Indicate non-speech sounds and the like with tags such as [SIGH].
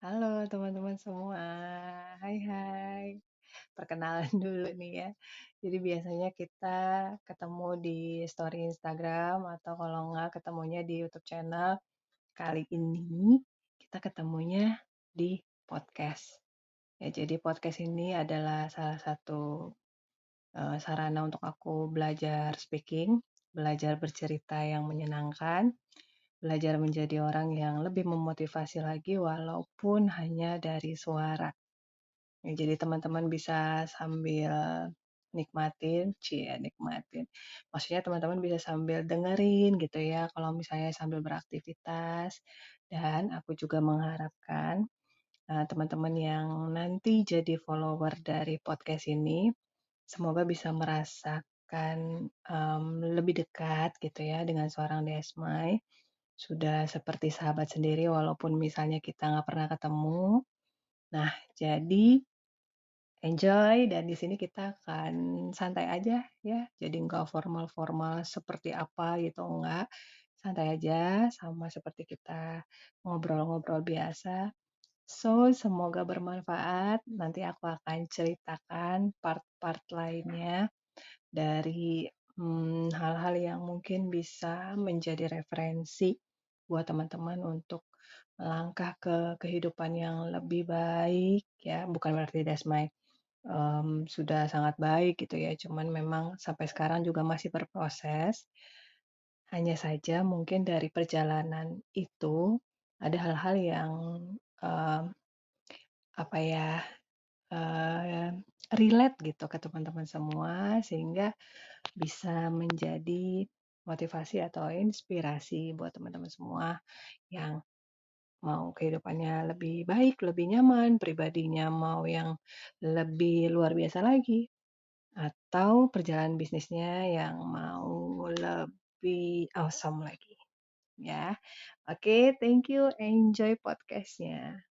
Halo teman-teman semua, hai hai. Perkenalan [LAUGHS] dulu nih ya. Jadi biasanya kita ketemu di story Instagram atau kalau enggak ketemunya di YouTube channel. Kali ini kita ketemunya di podcast. Ya, jadi podcast ini adalah salah satu uh, sarana untuk aku belajar speaking, belajar bercerita yang menyenangkan belajar menjadi orang yang lebih memotivasi lagi walaupun hanya dari suara. Ya, jadi teman-teman bisa sambil nikmatin, cie nikmatin. Maksudnya teman-teman bisa sambil dengerin gitu ya, kalau misalnya sambil beraktivitas. Dan aku juga mengharapkan uh, teman-teman yang nanti jadi follower dari podcast ini, semoga bisa merasakan um, lebih dekat gitu ya dengan seorang Desmai sudah seperti sahabat sendiri walaupun misalnya kita nggak pernah ketemu. Nah, jadi enjoy dan di sini kita akan santai aja ya. Jadi nggak formal-formal seperti apa gitu enggak. Santai aja sama seperti kita ngobrol-ngobrol biasa. So, semoga bermanfaat. Nanti aku akan ceritakan part-part lainnya dari hmm, hal-hal hmm, yang mungkin bisa menjadi referensi buat teman-teman untuk melangkah ke kehidupan yang lebih baik ya. Bukan berarti Desmai um, sudah sangat baik gitu ya cuman memang sampai sekarang juga masih berproses. Hanya saja mungkin dari perjalanan itu ada hal-hal yang um, apa ya uh, relate gitu ke teman-teman semua sehingga bisa menjadi motivasi atau inspirasi buat teman-teman semua yang mau kehidupannya lebih baik, lebih nyaman, pribadinya mau yang lebih luar biasa lagi, atau perjalanan bisnisnya yang mau lebih awesome lagi. Ya, oke, thank you, enjoy podcastnya.